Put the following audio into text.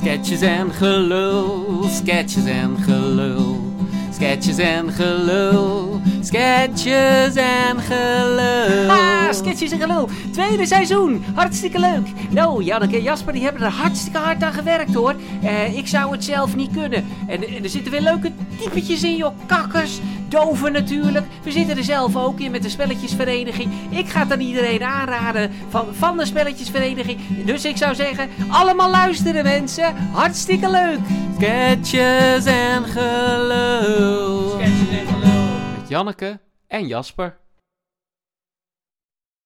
Sketches en gelul, sketches en gelul. Sketches en gelul, sketches en gelul. Sketches en gelul. Tweede seizoen. Hartstikke leuk. Nou, Janneke en Jasper die hebben er hartstikke hard aan gewerkt hoor. Eh, ik zou het zelf niet kunnen. En, en er zitten weer leuke typetjes in joh. Kakkers, doven natuurlijk. We zitten er zelf ook in met de spelletjesvereniging. Ik ga het aan iedereen aanraden van, van de spelletjesvereniging. Dus ik zou zeggen, allemaal luisteren mensen. Hartstikke leuk. Sketches en gelul. Sketches en gelul. Met Janneke en Jasper.